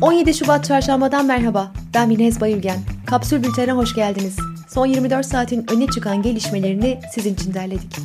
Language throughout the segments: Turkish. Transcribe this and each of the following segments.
17 Şubat Çarşamba'dan merhaba. Ben Minez Bayülgen. Kapsül Bülten'e hoş geldiniz. Son 24 saatin öne çıkan gelişmelerini sizin için derledik.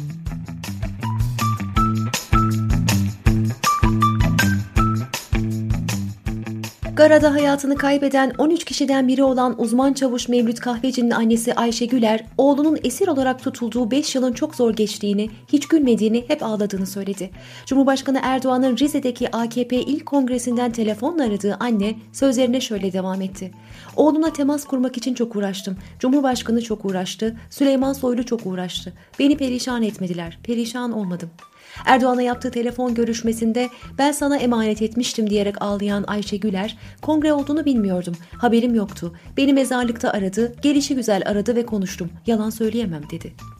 Gara'da hayatını kaybeden 13 kişiden biri olan uzman çavuş Mevlüt Kahveci'nin annesi Ayşe Güler, oğlunun esir olarak tutulduğu 5 yılın çok zor geçtiğini, hiç gülmediğini, hep ağladığını söyledi. Cumhurbaşkanı Erdoğan'ın Rize'deki AKP ilk kongresinden telefonla aradığı anne sözlerine şöyle devam etti. Oğluna temas kurmak için çok uğraştım. Cumhurbaşkanı çok uğraştı. Süleyman Soylu çok uğraştı. Beni perişan etmediler. Perişan olmadım. Erdoğan'a yaptığı telefon görüşmesinde ben sana emanet etmiştim diyerek ağlayan Ayşe Güler, kongre olduğunu bilmiyordum, haberim yoktu. Beni mezarlıkta aradı, gelişi güzel aradı ve konuştum. Yalan söyleyemem dedi.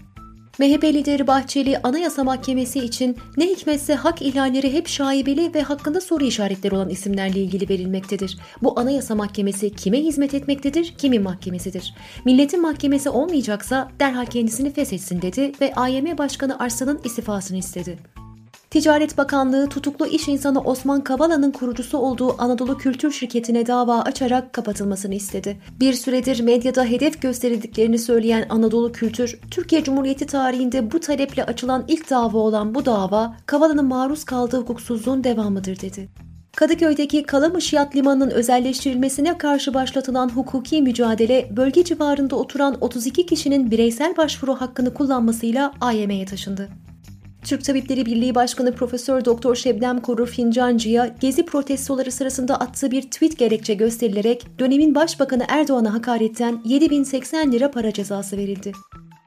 MHP lideri Bahçeli Anayasa Mahkemesi için ne hikmetse hak ihlalleri hep şaibeli ve hakkında soru işaretleri olan isimlerle ilgili verilmektedir. Bu Anayasa Mahkemesi kime hizmet etmektedir, kimin mahkemesidir? Milletin mahkemesi olmayacaksa derhal kendisini feshetsin dedi ve AYM Başkanı Arslan'ın istifasını istedi. Ticaret Bakanlığı tutuklu iş insanı Osman Kavala'nın kurucusu olduğu Anadolu Kültür Şirketi'ne dava açarak kapatılmasını istedi. Bir süredir medyada hedef gösterildiklerini söyleyen Anadolu Kültür, Türkiye Cumhuriyeti tarihinde bu taleple açılan ilk dava olan bu dava, Kavala'nın maruz kaldığı hukuksuzluğun devamıdır dedi. Kadıköy'deki Kalamış Yat Limanı'nın özelleştirilmesine karşı başlatılan hukuki mücadele, bölge civarında oturan 32 kişinin bireysel başvuru hakkını kullanmasıyla AYM'ye taşındı. Türk Tabipleri Birliği Başkanı Profesör Doktor Şebnem Korur Fincancı'ya gezi protestoları sırasında attığı bir tweet gerekçe gösterilerek dönemin Başbakanı Erdoğan'a hakaretten 7080 lira para cezası verildi.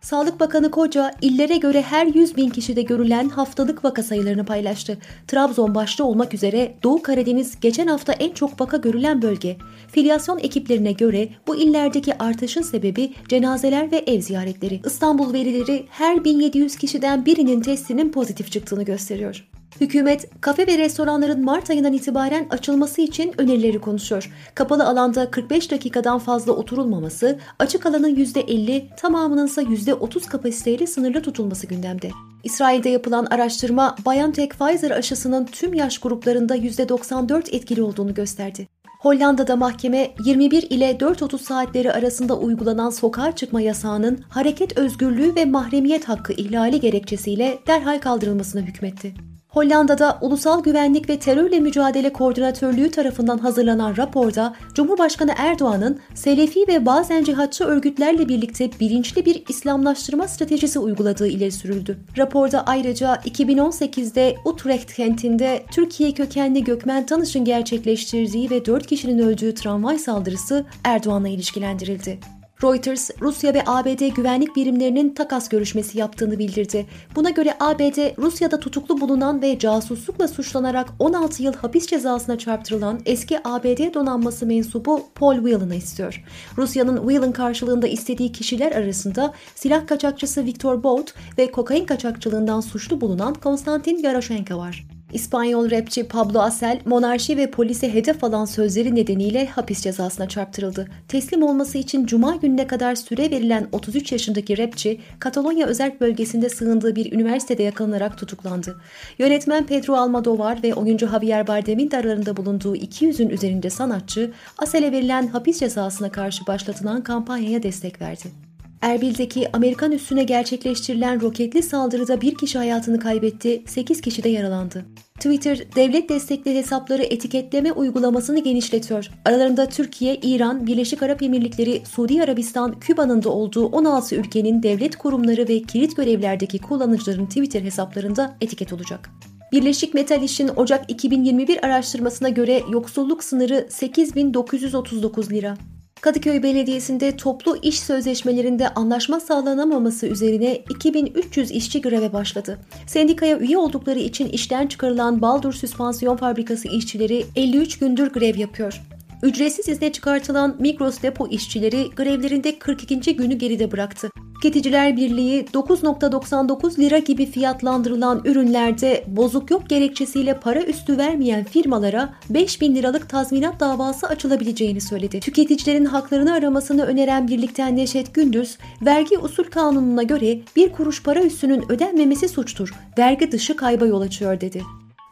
Sağlık Bakanı Koca, illere göre her 100 bin kişide görülen haftalık vaka sayılarını paylaştı. Trabzon başta olmak üzere Doğu Karadeniz geçen hafta en çok vaka görülen bölge. Filyasyon ekiplerine göre bu illerdeki artışın sebebi cenazeler ve ev ziyaretleri. İstanbul verileri her 1700 kişiden birinin testinin pozitif çıktığını gösteriyor. Hükümet, kafe ve restoranların Mart ayından itibaren açılması için önerileri konuşuyor. Kapalı alanda 45 dakikadan fazla oturulmaması, açık alanın %50, tamamının ise %30 kapasiteyle sınırlı tutulması gündemde. İsrail'de yapılan araştırma, BioNTech Pfizer aşısının tüm yaş gruplarında %94 etkili olduğunu gösterdi. Hollanda'da mahkeme 21 ile 4.30 saatleri arasında uygulanan sokağa çıkma yasağının hareket özgürlüğü ve mahremiyet hakkı ihlali gerekçesiyle derhal kaldırılmasına hükmetti. Hollanda'da Ulusal Güvenlik ve Terörle Mücadele Koordinatörlüğü tarafından hazırlanan raporda Cumhurbaşkanı Erdoğan'ın Selefi ve bazen cihatçı örgütlerle birlikte bilinçli bir İslamlaştırma stratejisi uyguladığı ileri sürüldü. Raporda ayrıca 2018'de Utrecht kentinde Türkiye kökenli Gökmen Tanış'ın gerçekleştirdiği ve 4 kişinin öldüğü tramvay saldırısı Erdoğan'la ilişkilendirildi. Reuters, Rusya ve ABD güvenlik birimlerinin takas görüşmesi yaptığını bildirdi. Buna göre ABD, Rusya'da tutuklu bulunan ve casuslukla suçlanarak 16 yıl hapis cezasına çarptırılan eski ABD donanması mensubu Paul Whelan'ı istiyor. Rusya'nın Whelan karşılığında istediği kişiler arasında silah kaçakçısı Viktor Bout ve kokain kaçakçılığından suçlu bulunan Konstantin Yaroshenko var. İspanyol rapçi Pablo Asel, monarşi ve polise hedef alan sözleri nedeniyle hapis cezasına çarptırıldı. Teslim olması için cuma gününe kadar süre verilen 33 yaşındaki rapçi, Katalonya özel bölgesinde sığındığı bir üniversitede yakalanarak tutuklandı. Yönetmen Pedro Almodovar ve oyuncu Javier Bardem'in de aralarında bulunduğu 200'ün üzerinde sanatçı, Asel'e verilen hapis cezasına karşı başlatılan kampanyaya destek verdi. Erbil'deki Amerikan üssüne gerçekleştirilen roketli saldırıda bir kişi hayatını kaybetti, 8 kişi de yaralandı. Twitter, devlet destekli hesapları etiketleme uygulamasını genişletiyor. Aralarında Türkiye, İran, Birleşik Arap Emirlikleri, Suudi Arabistan, Küba'nın da olduğu 16 ülkenin devlet kurumları ve kilit görevlerdeki kullanıcıların Twitter hesaplarında etiket olacak. Birleşik Metal İş'in Ocak 2021 araştırmasına göre yoksulluk sınırı 8939 lira. Kadıköy Belediyesi'nde toplu iş sözleşmelerinde anlaşma sağlanamaması üzerine 2300 işçi greve başladı. Sendikaya üye oldukları için işten çıkarılan Baldur Süspansiyon Fabrikası işçileri 53 gündür grev yapıyor. Ücretsiz izne çıkartılan Migros depo işçileri grevlerinde 42. günü geride bıraktı. Tüketiciler Birliği 9.99 lira gibi fiyatlandırılan ürünlerde bozuk yok gerekçesiyle para üstü vermeyen firmalara 5 bin liralık tazminat davası açılabileceğini söyledi. Tüketicilerin haklarını aramasını öneren birlikten Neşet Gündüz, vergi usul kanununa göre bir kuruş para üstünün ödenmemesi suçtur, vergi dışı kayba yol açıyor dedi.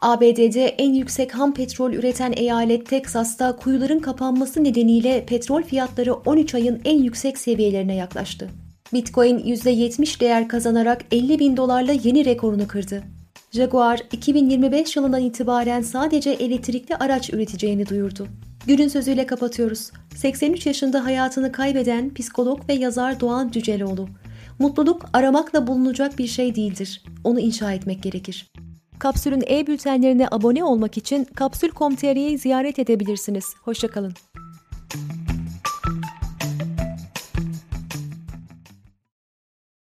ABD'de en yüksek ham petrol üreten eyalet Teksas'ta kuyuların kapanması nedeniyle petrol fiyatları 13 ayın en yüksek seviyelerine yaklaştı. Bitcoin %70 değer kazanarak 50 bin dolarla yeni rekorunu kırdı. Jaguar 2025 yılından itibaren sadece elektrikli araç üreteceğini duyurdu. Günün sözüyle kapatıyoruz. 83 yaşında hayatını kaybeden psikolog ve yazar Doğan Cüceloğlu. Mutluluk aramakla bulunacak bir şey değildir. Onu inşa etmek gerekir. Kapsül'ün e-bültenlerine abone olmak için kapsül.com.tr'yi ziyaret edebilirsiniz. Hoşçakalın.